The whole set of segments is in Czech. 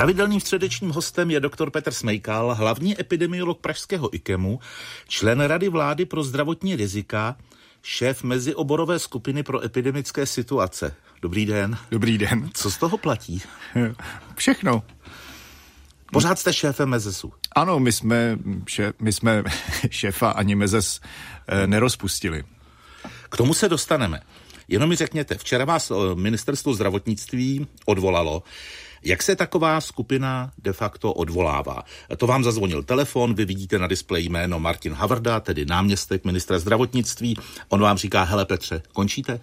Pravidelným středečním hostem je doktor Petr Smejkal, hlavní epidemiolog Pražského IKEMu, člen Rady vlády pro zdravotní rizika, šéf mezioborové skupiny pro epidemické situace. Dobrý den. Dobrý den. Co z toho platí? Všechno. Pořád jste šéfem Mezesu. Ano, my jsme, še, my jsme šéfa ani Mezes e, nerozpustili. K tomu se dostaneme. Jenom mi řekněte, včera vás eh, ministerstvo zdravotnictví odvolalo. Jak se taková skupina de facto odvolává? To vám zazvonil telefon, vy vidíte na displeji jméno Martin Havrda, tedy náměstek ministra zdravotnictví. On vám říká, hele Petře, končíte?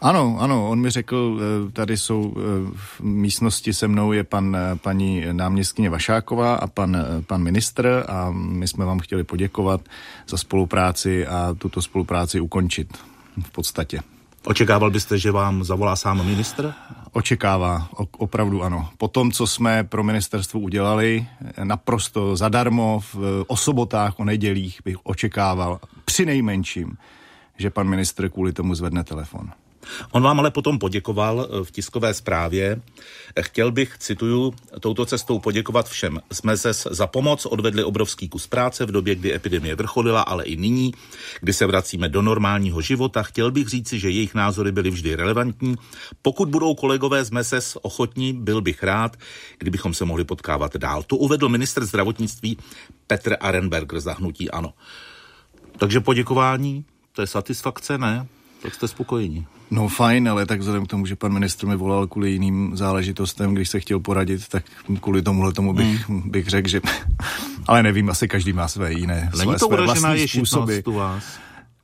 Ano, ano, on mi řekl, eh, tady jsou eh, v místnosti se mnou je pan, eh, paní náměstkyně Vašáková a pan, pan ministr a my jsme vám chtěli poděkovat za spolupráci a tuto spolupráci ukončit v podstatě. Očekával byste, že vám zavolá sám ministr? Očekává, opravdu ano. Po tom, co jsme pro ministerstvo udělali, naprosto zadarmo, v, o sobotách, o nedělích bych očekával při nejmenším, že pan ministr kvůli tomu zvedne telefon. On vám ale potom poděkoval eh, v tiskové zprávě. Chtěl bych, cituju, touto cestou poděkovat všem. Jsme se za pomoc odvedli obrovský kus práce v době, kdy epidemie vrcholila, ale i nyní, kdy se vracíme do normálního života. Chtěl bych říci, že jejich názory byly vždy relevantní. Pokud budou kolegové z MESES ochotní, byl bych rád, kdybychom se mohli potkávat dál. To uvedl minister zdravotnictví Petr Arenberger zahnutí ano. Takže poděkování, to je satisfakce, ne? Tak jste spokojení. No fajn, ale tak vzhledem k tomu, že pan ministr mi volal kvůli jiným záležitostem, když se chtěl poradit, tak kvůli tomuhle tomu bych, hmm. bych řekl, že... ale nevím, asi každý má své jiné, Není své, to své vlastní způsoby. u vás?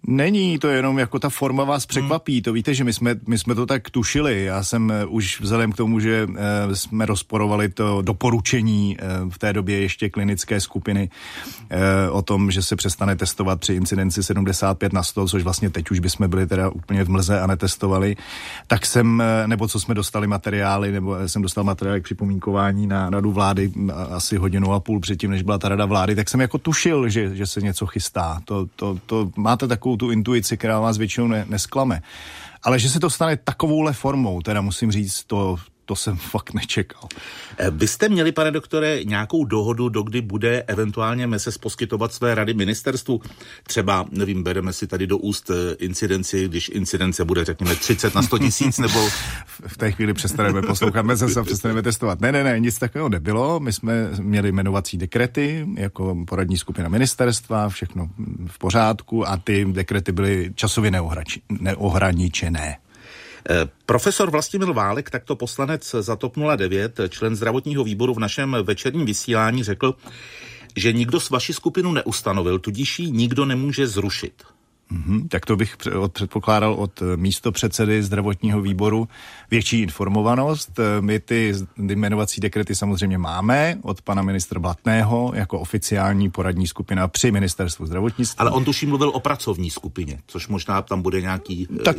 Není, to je jenom jako ta forma vás překvapí. Hmm. To víte, že my jsme, my jsme to tak tušili. Já jsem eh, už vzhledem k tomu, že e, jsme rozporovali to doporučení e, v té době ještě klinické skupiny e, o tom, že se přestane testovat při incidenci 75 na 100, což vlastně teď už bychom byli teda úplně v mlze a netestovali, tak jsem, nebo co jsme dostali materiály, nebo jsem dostal materiály k připomínkování na radu vlády asi hodinu a půl předtím, než byla ta rada vlády, tak jsem jako tušil, že, že se něco chystá. To, to, to máte takovou takovou tu intuici, která vás většinou ne, nesklame. Ale že se to stane takovouhle formou, teda musím říct, to, to jsem fakt nečekal. Eh, byste měli, pane doktore, nějakou dohodu, dokdy bude eventuálně MESES poskytovat své rady ministerstvu? Třeba, nevím, bereme si tady do úst eh, incidenci, když incidence bude, řekněme, 30 na 100 tisíc, nebo... V té chvíli přestaneme poslouchat MESES a přestaneme testovat. Ne, ne, ne, nic takového nebylo. My jsme měli jmenovací dekrety jako poradní skupina ministerstva, všechno v pořádku a ty dekrety byly časově neohraničené. Eh, profesor Vlastimil Válek, takto poslanec za TOP 09, člen zdravotního výboru v našem večerním vysílání, řekl, že nikdo s vaši skupinu neustanovil, tudíž ji nikdo nemůže zrušit. Mm-hmm, tak to bych předpokládal od eh, místo předsedy zdravotního výboru větší informovanost. Eh, my ty jmenovací dekrety samozřejmě máme od pana ministra Blatného jako oficiální poradní skupina při ministerstvu zdravotnictví. Ale on tuším mluvil o pracovní skupině, což možná tam bude nějaký eh, tak,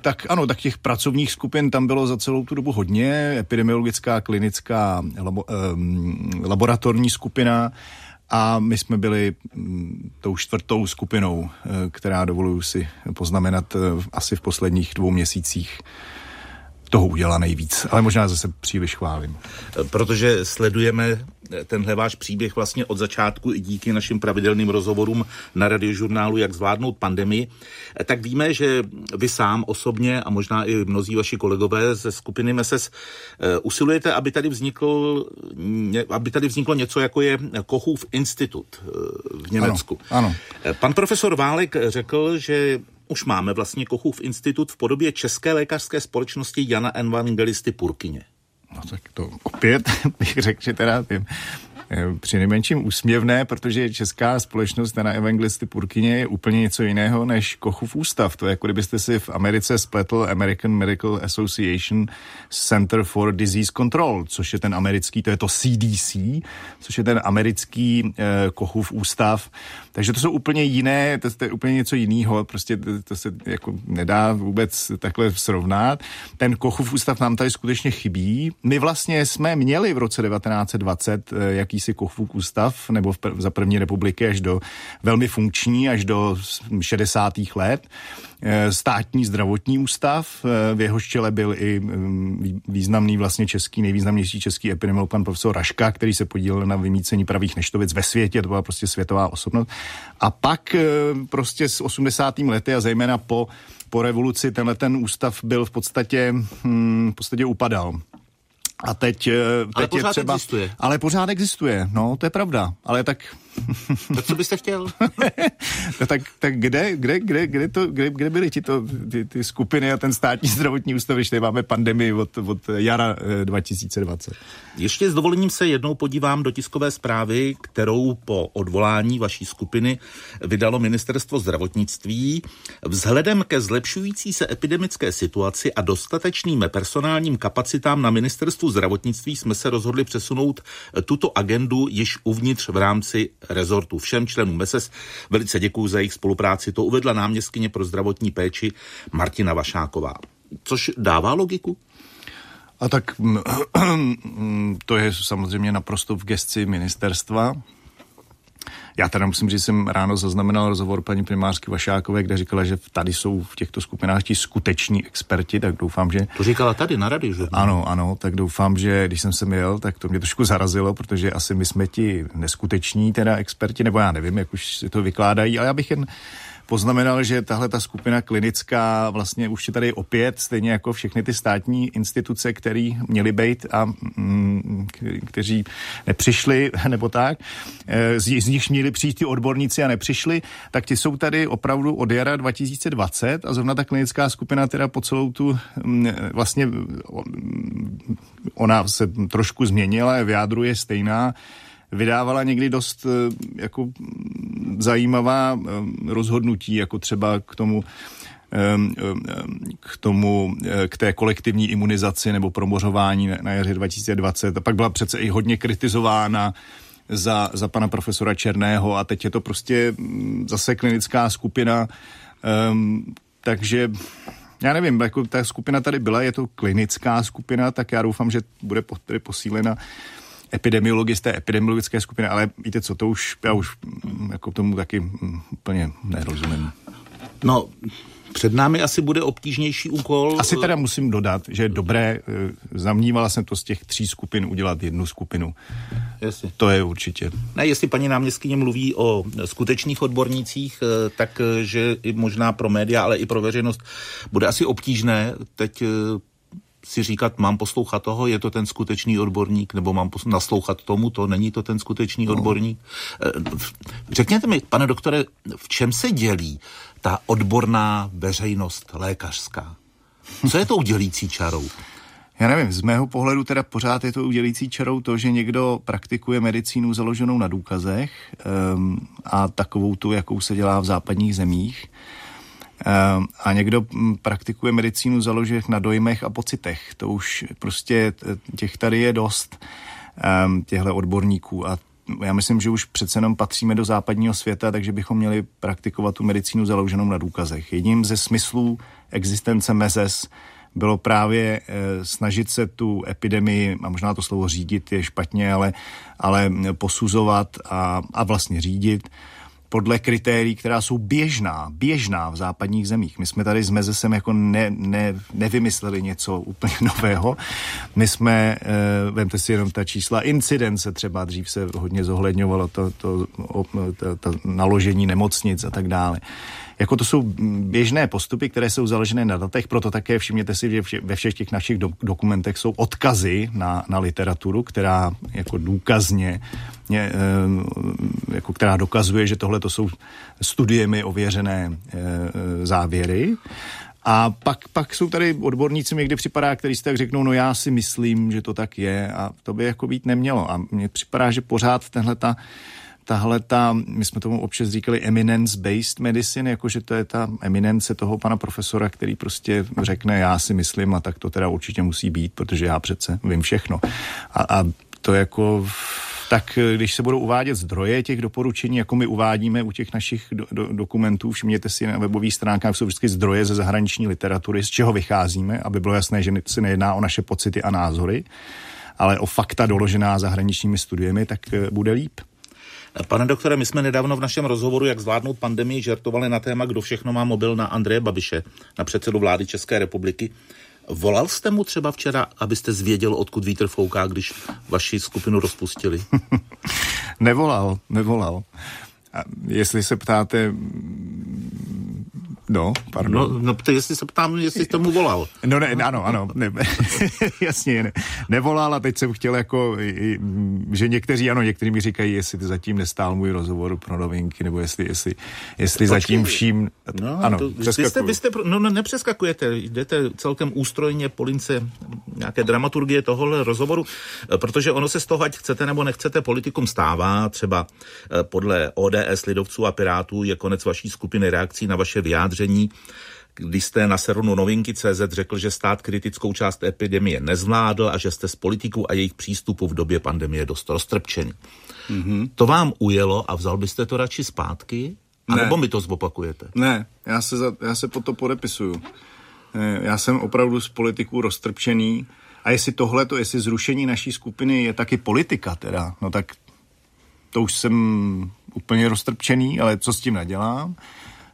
tak ano, tak těch pracovních skupin tam bylo za celou tu dobu hodně. Epidemiologická, klinická, labo, um, laboratorní skupina, a my jsme byli mm, tou čtvrtou skupinou, eh, která dovoluju si poznamenat eh, asi v posledních dvou měsících toho udělá nejvíc. Ale možná zase příliš chválím. Protože sledujeme tenhle váš příběh vlastně od začátku i díky našim pravidelným rozhovorům na radiožurnálu Jak zvládnout pandemii, tak víme, že vy sám osobně a možná i mnozí vaši kolegové ze skupiny MESES usilujete, aby tady, vznikl, aby tady vzniklo něco, jako je Kochův institut v Německu. Ano, ano. Pan profesor Válek řekl, že už máme vlastně Kochův institut v podobě České lékařské společnosti Jana Evangelisty Purkyně. No tak to opět bych řekl, že teda tím při nejmenším úsměvné, protože česká společnost na evangelisty Purkyně je úplně něco jiného než Kochův ústav. To je jako kdybyste si v Americe spletl American Medical Association Center for Disease Control, což je ten americký, to je to CDC, což je ten americký eh, Kochův ústav. Takže to jsou úplně jiné, to, to je úplně něco jiného, prostě to, to se jako nedá vůbec takhle srovnat. Ten Kochův ústav nám tady skutečně chybí. My vlastně jsme měli v roce 1920 eh, jaký jakýsi Kochvuk ústav, nebo v, za první republiky až do velmi funkční, až do 60. let. Eh, státní zdravotní ústav, v jehož čele byl i mm, významný vlastně český, nejvýznamnější český epidemiolog pan profesor Raška, který se podílel na vymícení pravých neštovic ve světě, to byla prostě světová osobnost. A pak prostě s 80. lety a zejména po po revoluci tenhle ten ústav byl v podstatě, hm, v podstatě upadal. A teď, eh, teď ale pořád je třeba... existuje. Ale pořád existuje, no, to je pravda. Ale tak tak co byste chtěl? no tak, tak kde, kde, kde, kde, to, kde, kde byly ti to, ty, ty skupiny a ten státní zdravotní ústav, když tady máme pandemii od, od jara 2020? Eh, Ještě s dovolením se jednou podívám do tiskové zprávy, kterou po odvolání vaší skupiny vydalo ministerstvo zdravotnictví. Vzhledem ke zlepšující se epidemické situaci a dostatečným personálním kapacitám na ministerstvu zdravotnictví jsme se rozhodli přesunout tuto agendu již uvnitř v rámci rezortu. Všem členům MESES velice děkuji za jejich spolupráci. To uvedla náměstkyně pro zdravotní péči Martina Vašáková. Což dává logiku? A tak mm, to je samozřejmě naprosto v gesci ministerstva. Já teda musím říct, že jsem ráno zaznamenal rozhovor paní primářky Vašákové, kde říkala, že tady jsou v těchto skupinách ti skuteční experti, tak doufám, že... To říkala tady na rady, že? Ano, ano, tak doufám, že když jsem se měl, tak to mě trošku zarazilo, protože asi my jsme ti neskuteční teda experti, nebo já nevím, jak už si to vykládají, ale já bych jen poznamenal, že tahle ta skupina klinická vlastně už je tady opět, stejně jako všechny ty státní instituce, které měly být a mm, kteří nepřišli, nebo tak, eh, z, z nich měli přijít ty odborníci a nepřišli, tak ti jsou tady opravdu od jara 2020 a zrovna ta klinická skupina teda po celou tu mm, vlastně ona se trošku změnila, v jádru je stejná, vydávala někdy dost eh, jako zajímavá eh, rozhodnutí, jako třeba k tomu eh, k tomu, k té kolektivní imunizaci nebo promořování na jaře 2020. A pak byla přece i hodně kritizována za, za pana profesora Černého a teď je to prostě mm, zase klinická skupina, um, takže já nevím, jako ta skupina tady byla, je to klinická skupina, tak já doufám, že bude posílena epidemiologisté, epidemiologické skupiny, ale víte co, to už, já už mm, jako tomu taky mm, úplně nerozumím. No, před námi asi bude obtížnější úkol. Asi teda musím dodat, že je dobré, eh, zamnívala jsem to z těch tří skupin udělat jednu skupinu. Jasně. To je určitě. Ne, jestli paní náměstkyně mluví o skutečných odbornících, eh, tak eh, že i možná pro média, ale i pro veřejnost bude asi obtížné teď si říkat, mám poslouchat toho, je to ten skutečný odborník, nebo mám naslouchat tomu, to není to ten skutečný no. odborník. Eh, řekněte mi, pane doktore, v čem se dělí ta odborná veřejnost lékařská? Co je tou dělící čarou? Já nevím, z mého pohledu teda pořád je to udělící čarou to, že někdo praktikuje medicínu založenou na důkazech um, a takovou tu, jakou se dělá v západních zemích. Ehm, a někdo hm, praktikuje medicínu založených na dojmech a pocitech. To už prostě těch tady je dost, ehm, těchto odborníků a já myslím, že už přece jenom patříme do západního světa, takže bychom měli praktikovat tu medicínu založenou na důkazech. Jedním ze smyslů existence MEZES bylo právě e, snažit se tu epidemii, a možná to slovo řídit je špatně, ale, ale posuzovat a, a vlastně řídit podle kritérií, která jsou běžná, běžná v západních zemích. My jsme tady s Mezesem jako ne, ne, nevymysleli něco úplně nového. My jsme, e, vemte si jenom ta čísla incidence, třeba dřív se hodně zohledňovalo to, to, to, to naložení nemocnic a tak dále. Jako to jsou běžné postupy, které jsou založené na datech, proto také všimněte si, že ve všech těch našich do, dokumentech jsou odkazy na, na literaturu, která jako důkazně, je, eh, jako která dokazuje, že tohle to jsou studiemi ověřené eh, závěry. A pak, pak jsou tady odborníci, mi kdy připadá, který si tak řeknou, no já si myslím, že to tak je a to by jako být nemělo. A mně připadá, že pořád tenhle ta tahle ta, my jsme tomu občas říkali eminence-based medicine, jakože to je ta eminence toho pana profesora, který prostě řekne, já si myslím a tak to teda určitě musí být, protože já přece vím všechno. A, a to jako tak když se budou uvádět zdroje těch doporučení, jako my uvádíme u těch našich do, do, dokumentů, všimněte si na webových stránkách, jsou vždycky zdroje ze zahraniční literatury, z čeho vycházíme, aby bylo jasné, že se nejedná o naše pocity a názory, ale o fakta doložená zahraničními studiemi, tak bude líp. Pane doktore, my jsme nedávno v našem rozhovoru, jak zvládnout pandemii, žertovali na téma, kdo všechno má mobil na Andreje Babiše, na předsedu vlády České republiky. Volal jste mu třeba včera, abyste zvěděl, odkud vítr fouká, když vaši skupinu rozpustili? nevolal, nevolal. A jestli se ptáte, No, pardon. No, no to jestli se ptám, jestli tomu volal. No ne, ano, ano, ne, jasně, ne, nevolal a teď jsem chtěl jako, že někteří, ano, někteří mi říkají, jestli ty zatím nestál můj rozhovor pro novinky, nebo jestli, jestli, jestli zatím vším, no, ano, to, vy jste, vy jste, no, no, nepřeskakujete, jdete celkem ústrojně po lince nějaké dramaturgie tohohle rozhovoru, protože ono se z toho, ať chcete nebo nechcete, politikum stává, třeba eh, podle ODS, Lidovců a Pirátů je konec vaší skupiny reakcí na vaše vyjádření vyjádření, když jste na serveru novinky CZ řekl, že stát kritickou část epidemie nezvládl a že jste z politiků a jejich přístupu v době pandemie dost roztrpčený. Mm-hmm. To vám ujelo a vzal byste to radši zpátky? A ne. nebo mi to zopakujete? Ne, já se, za, já se po to podepisuju. Já jsem opravdu z politiků roztrpčený a jestli tohle, to, jestli zrušení naší skupiny je taky politika teda, no tak to už jsem úplně roztrpčený, ale co s tím nedělám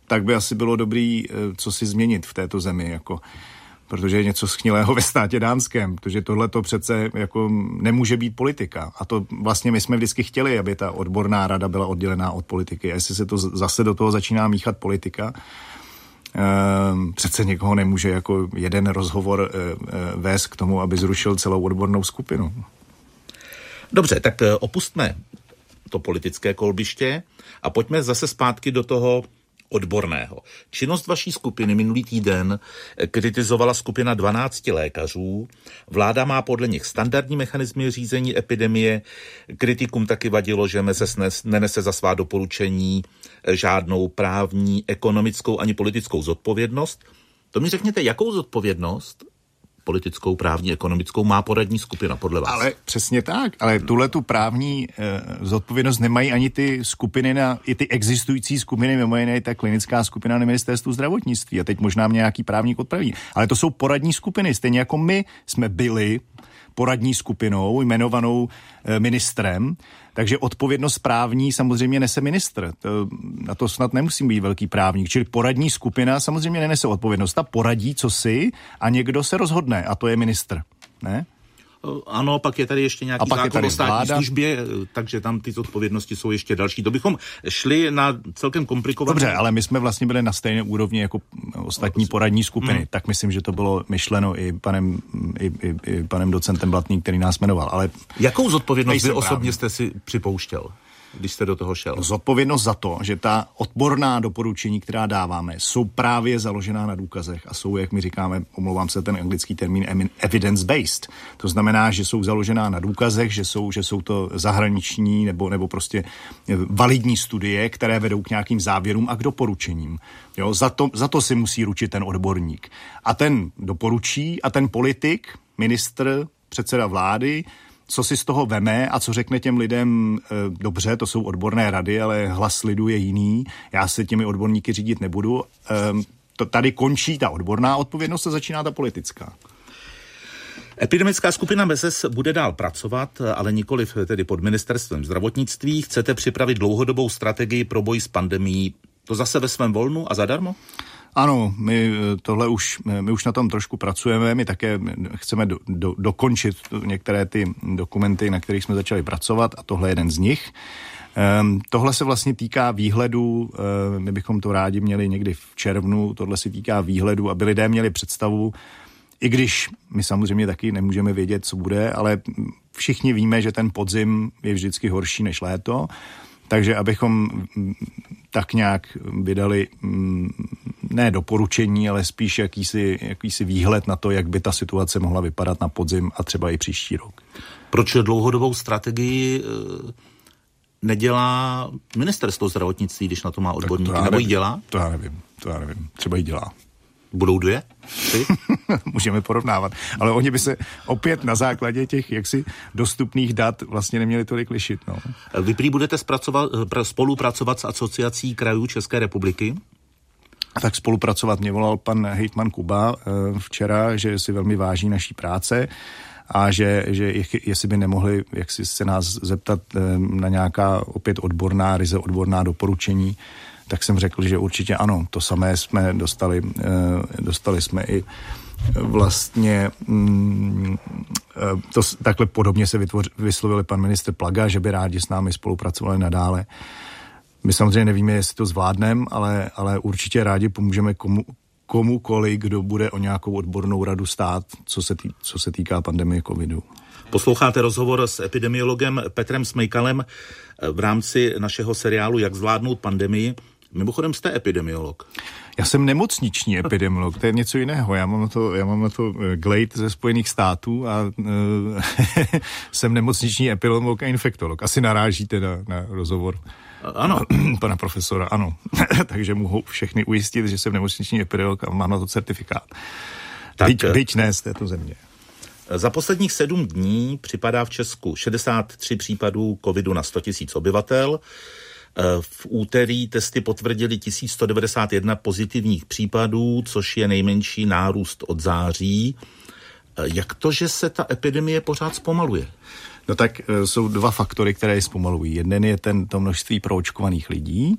tak by asi bylo dobrý eh, co si změnit v této zemi, jako protože je něco schnilého ve státě dánském, protože tohle to přece jako nemůže být politika. A to vlastně my jsme vždycky chtěli, aby ta odborná rada byla oddělená od politiky. A jestli se to zase do toho začíná míchat politika, Um, přece někoho nemůže jako jeden rozhovor uh, uh, vést k tomu, aby zrušil celou odbornou skupinu. Dobře, tak opustme to politické kolbiště a pojďme zase zpátky do toho odborného. Činnost vaší skupiny minulý týden kritizovala skupina 12 lékařů. Vláda má podle nich standardní mechanizmy řízení epidemie. Kritikům taky vadilo, že MESES nenese za svá doporučení žádnou právní, ekonomickou ani politickou zodpovědnost. To mi řekněte, jakou zodpovědnost politickou, právní, ekonomickou má poradní skupina podle vás. Ale přesně tak, ale tuhle tu právní eh, zodpovědnost nemají ani ty skupiny na, i ty existující skupiny, mimo jiné ta klinická skupina na ministerstvu zdravotnictví. A teď možná mě nějaký právník odpraví. Ale to jsou poradní skupiny, stejně jako my jsme byli poradní skupinou jmenovanou eh, ministrem, takže odpovědnost právní samozřejmě nese ministr. To, na to snad nemusím být velký právník. Čili poradní skupina samozřejmě nenese odpovědnost. Ta poradí, co si a někdo se rozhodne a to je ministr. Ne? Ano, pak je tady ještě nějaký a pak zákon o státní vláda. službě, takže tam ty odpovědnosti jsou ještě další. To bychom šli na celkem komplikované. Dobře, ale my jsme vlastně byli na stejné úrovni jako ostatní poradní skupiny, hmm. tak myslím, že to bylo myšleno i panem, i, i, i panem docentem Blatný, který nás jmenoval. Ale Jakou zodpovědnost vy osobně jste si připouštěl? Když jste do toho šel? Zodpovědnost za to, že ta odborná doporučení, která dáváme, jsou právě založená na důkazech a jsou, jak my říkáme, omlouvám se ten anglický termín, evidence-based. To znamená, že jsou založená na důkazech, že jsou, že jsou to zahraniční nebo, nebo prostě validní studie, které vedou k nějakým závěrům a k doporučením. Jo, za, to, za to si musí ručit ten odborník. A ten doporučí a ten politik, ministr, předseda vlády, co si z toho veme a co řekne těm lidem, e, dobře, to jsou odborné rady, ale hlas lidu je jiný, já se těmi odborníky řídit nebudu. E, to tady končí ta odborná odpovědnost a začíná ta politická. Epidemická skupina MESES bude dál pracovat, ale nikoli tedy pod ministerstvem zdravotnictví. Chcete připravit dlouhodobou strategii pro boj s pandemí, to zase ve svém volnu a zadarmo? Ano, my eh, tohle už, eh, my už na tom trošku pracujeme, my také chceme do, do, dokončit některé ty dokumenty, na kterých jsme začali pracovat a tohle je jeden z nich. Um, tohle se vlastně týká výhledu, uh, my bychom to rádi měli někdy v červnu, tohle se týká výhledu, aby lidé měli představu, i když my samozřejmě taky nemůžeme vědět, co bude, ale všichni víme, že ten podzim je vždycky horší než léto. Takže abychom tak nějak vydali mm, ne doporučení, ale spíš jakýsi, jakýsi výhled na to, jak by ta situace mohla vypadat na podzim a třeba i příští rok. Proč dlouhodobou strategii eh, nedělá ministerstvo zdravotnictví, když na to má odborníky, nebo ji dělá? To já nevím, to já nevím, třeba ji dělá. Budou dvě? Tři? Můžeme porovnávat. Ale oni by se opět na základě těch jaksi dostupných dat vlastně neměli tolik lišit. No. Vy prý budete spolupracovat s asociací krajů České republiky? tak spolupracovat mě volal pan hejtman Kuba eh, včera, že si velmi váží naší práce a že, že jestli by nemohli jak si se nás zeptat eh, na nějaká opět odborná, ryze odborná doporučení, tak jsem řekl, že určitě ano. To samé jsme dostali, eh, dostali jsme i vlastně mm, to, takhle podobně se vytvoř, vyslovili pan ministr Plaga, že by rádi s námi spolupracovali nadále. My samozřejmě nevíme, jestli to zvládneme, ale, ale určitě rádi pomůžeme komu, komukoli, kdo bude o nějakou odbornou radu stát, co se, tý, co se týká pandemie covidu. Posloucháte rozhovor s epidemiologem Petrem Smejkalem v rámci našeho seriálu Jak zvládnout pandemii. Mimochodem jste epidemiolog. Já jsem nemocniční epidemiolog, to je něco jiného. Já mám na to, já mám na to eh, glejt ze Spojených států a uh, jsem nemocniční epidemiolog a infektolog. Asi narážíte na, na rozhovor. Ano. Pana profesora, ano. Takže mohu všechny ujistit, že jsem nemocniční epidemiolog a mám na to certifikát. Tak, byť, byť ne z této země. Za posledních sedm dní připadá v Česku 63 případů covidu na 100 000 obyvatel. Eh, v úterý testy potvrdili 1191 pozitivních případů, což je nejmenší nárůst od září. Eh, jak to, že se ta epidemie pořád zpomaluje? No tak eh, jsou dva faktory, které ji zpomalují. Jeden je ten, to množství proočkovaných lidí,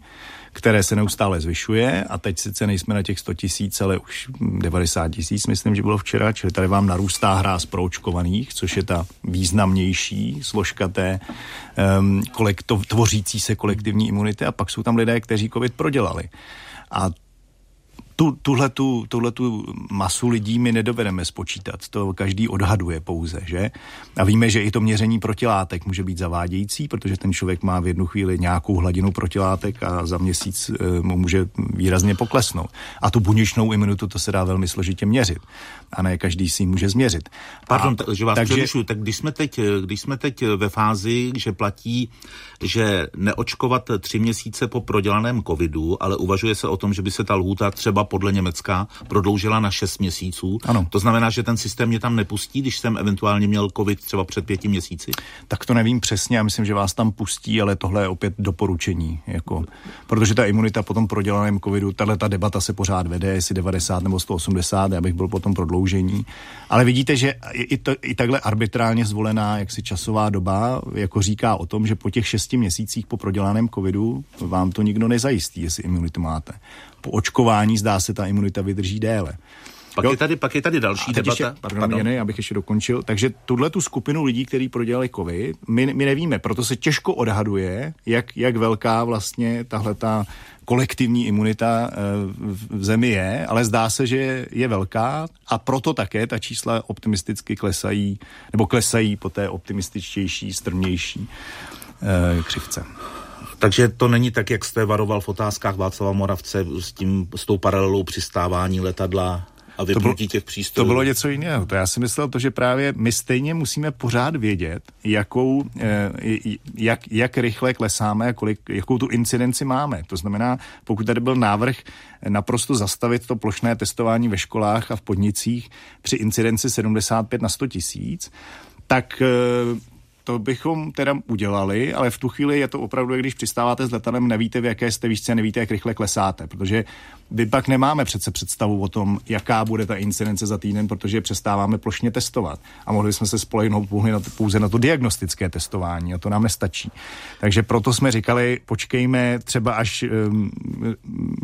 které se neustále zvyšuje a teď sice nejsme na těch 100 tisíc, ale už 90 tisíc, myslím, že bylo včera, čili tady vám narůstá hra z proočkovaných, což je ta významnější složka té um, kolekto, tvořící se kolektivní imunity a pak jsou tam lidé, kteří covid prodělali. A tu, tuhletu, tuhletu masu lidí my nedovedeme spočítat. To každý odhaduje pouze, že? A víme, že i to měření protilátek může být zavádějící, protože ten člověk má v jednu chvíli nějakou hladinu protilátek a za měsíc e, mu může výrazně poklesnout. A tu buněčnou imunitu to se dá velmi složitě měřit. A ne každý si ji může změřit. Pardon, a, že vás takže... přerušu, tak když jsme, teď, když jsme teď ve fázi, že platí, že neočkovat tři měsíce po prodělaném covidu, ale uvažuje se o tom, že by se ta lhůta třeba podle Německa prodloužila na 6 měsíců. Ano. To znamená, že ten systém mě tam nepustí, když jsem eventuálně měl COVID třeba před pěti měsíci? Tak to nevím přesně, já myslím, že vás tam pustí, ale tohle je opět doporučení. Jako, protože ta imunita po tom prodělaném covidu, tahle ta debata se pořád vede, jestli 90 nebo 180, já bych byl potom prodloužení. Ale vidíte, že i, to, i takhle arbitrálně zvolená jaksi časová doba jako říká o tom, že po těch šesti měsících po prodělaném covidu vám to nikdo nezajistí, jestli imunitu máte po očkování zdá se ta imunita vydrží déle. Pak jo? je, tady, pak je tady další debata. Ještě, pardon, pardon. Jen, abych ještě dokončil. Takže tuhle tu skupinu lidí, kteří prodělali COVID, my, my nevíme, proto se těžko odhaduje, jak, jak velká vlastně tahle ta kolektivní imunita eh, v zemi je, ale zdá se, že je velká a proto také ta čísla optimisticky klesají, nebo klesají po té optimističtější, strmější eh, křivce. Takže to není tak, jak jste varoval v otázkách Václava Moravce s, tím, s tou paralelou přistávání letadla a vypnutí těch přístrojů. To bylo něco jiného. To já si myslel to, že právě my stejně musíme pořád vědět, jakou, eh, jak, jak rychle klesáme a kolik, jakou tu incidenci máme. To znamená, pokud tady byl návrh naprosto zastavit to plošné testování ve školách a v podnicích při incidenci 75 na 100 tisíc, tak eh, to bychom teda udělali, ale v tu chvíli je to opravdu, když přistáváte s letadlem, nevíte, v jaké jste výšce, nevíte, jak rychle klesáte, protože my pak nemáme přece představu o tom, jaká bude ta incidence za týden, protože přestáváme plošně testovat. A mohli jsme se spolehnout pouze na to diagnostické testování a to nám nestačí. Takže proto jsme říkali, počkejme třeba až um,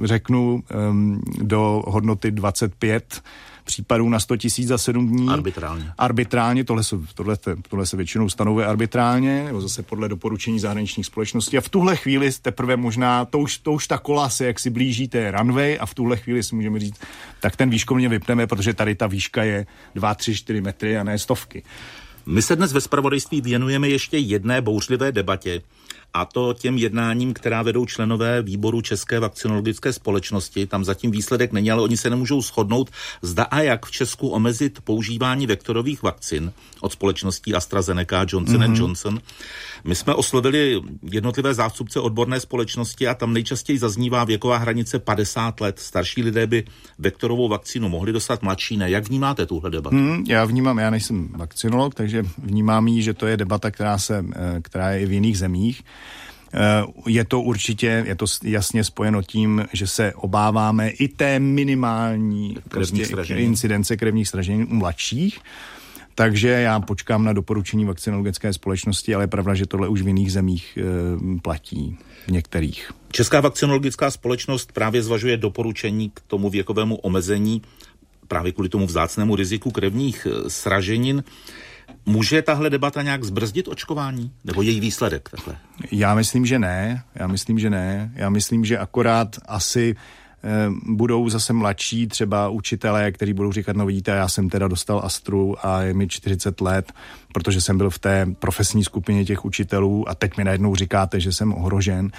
řeknu um, do hodnoty 25 případů na 100 tisíc za 7 dní. Arbitrálně. Arbitrálně, tohle se, tohle, tohle se většinou stanovuje arbitrálně, nebo zase podle doporučení zahraničních společností. A v tuhle chvíli teprve možná, to už, to už ta kola se jak si blíží té runway a v tuhle chvíli si můžeme říct, tak ten výškovně vypneme, protože tady ta výška je 2, 3, 4 metry a ne stovky. My se dnes ve spravodajství věnujeme ještě jedné bouřlivé debatě, a to těm jednáním, která vedou členové výboru České vakcinologické společnosti. Tam zatím výsledek není, ale oni se nemůžou shodnout, zda a jak v Česku omezit používání vektorových vakcin od společností AstraZeneca, Johnson mm-hmm. Johnson. My jsme oslovili jednotlivé zástupce odborné společnosti a tam nejčastěji zaznívá věková hranice 50 let. Starší lidé by vektorovou vakcínu mohli dostat, mladší ne. Jak vnímáte tuhle debatu? Mm, já vnímám, já nejsem vakcinolog, takže vnímám jí, že to je debata, která, se, eh, která je i v jiných zemích. Eh, je to určitě, je to jasně spojeno tím, že se obáváme i té minimální krevních prostě, incidence krevních sražení u mladších. Takže já počkám na doporučení vakcinologické společnosti, ale je pravda, že tohle už v jiných zemích e, platí, v některých. Česká vakcinologická společnost právě zvažuje doporučení k tomu věkovému omezení právě kvůli tomu vzácnému riziku krevních eh, sraženin. Může tahle debata nějak zbrzdit očkování? Nebo její výsledek takhle? Já myslím, že ne. Já myslím, že ne. Já myslím, že akorát asi budou zase mladší třeba učitelé, kteří budou říkat, no vidíte, já jsem teda dostal Astru a je mi 40 let, protože jsem byl v té profesní skupině těch učitelů a teď mi najednou říkáte, že jsem ohrožen.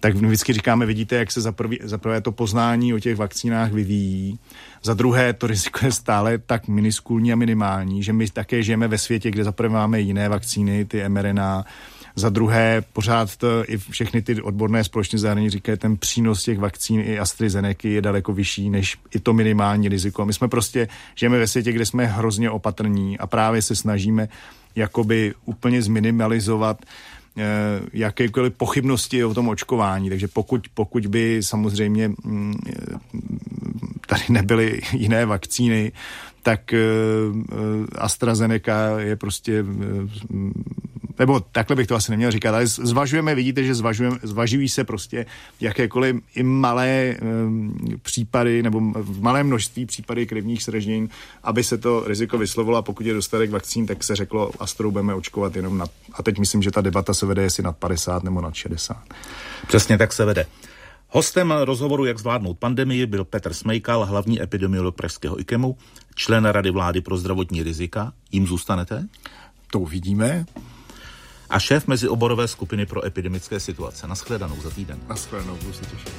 Tak my vždycky říkáme, vidíte, jak se za, za prvé to poznání o těch vakcínách vyvíjí, za druhé to riziko je stále tak miniskulní a minimální, že my také žijeme ve světě, kde za prvé máme jiné vakcíny, ty mRNA, za druhé, pořád to, i všechny ty odborné společnosti zahraničí říkají, ten přínos těch vakcín i AstraZeneca je daleko vyšší než i to minimální riziko. My jsme prostě, žijeme ve světě, kde jsme hrozně opatrní a právě se snažíme jakoby úplně zminimalizovat eh, jakékoliv pochybnosti o tom očkování. Takže pokud, pokud by samozřejmě mm, tady nebyly jiné vakcíny, tak eh, eh, AstraZeneca je prostě nebo takhle bych to asi neměl říkat, ale zvažujeme, vidíte, že zvažujeme, zvažují se prostě jakékoliv i malé um, případy, nebo v malém množství případy krevních sražení, aby se to riziko vyslovilo a pokud je dostatek vakcín, tak se řeklo, Astru budeme očkovat jenom na, a teď myslím, že ta debata se vede jestli nad 50 nebo nad 60. Přesně tak se vede. Hostem rozhovoru Jak zvládnout pandemii byl Petr Smejkal, hlavní epidemiolog Pražského IKEMu, člen Rady vlády pro zdravotní rizika. Jím zůstanete? To uvidíme a šéf mezioborové skupiny pro epidemické situace. Naschledanou za týden. Naschledanou, budu se těšit.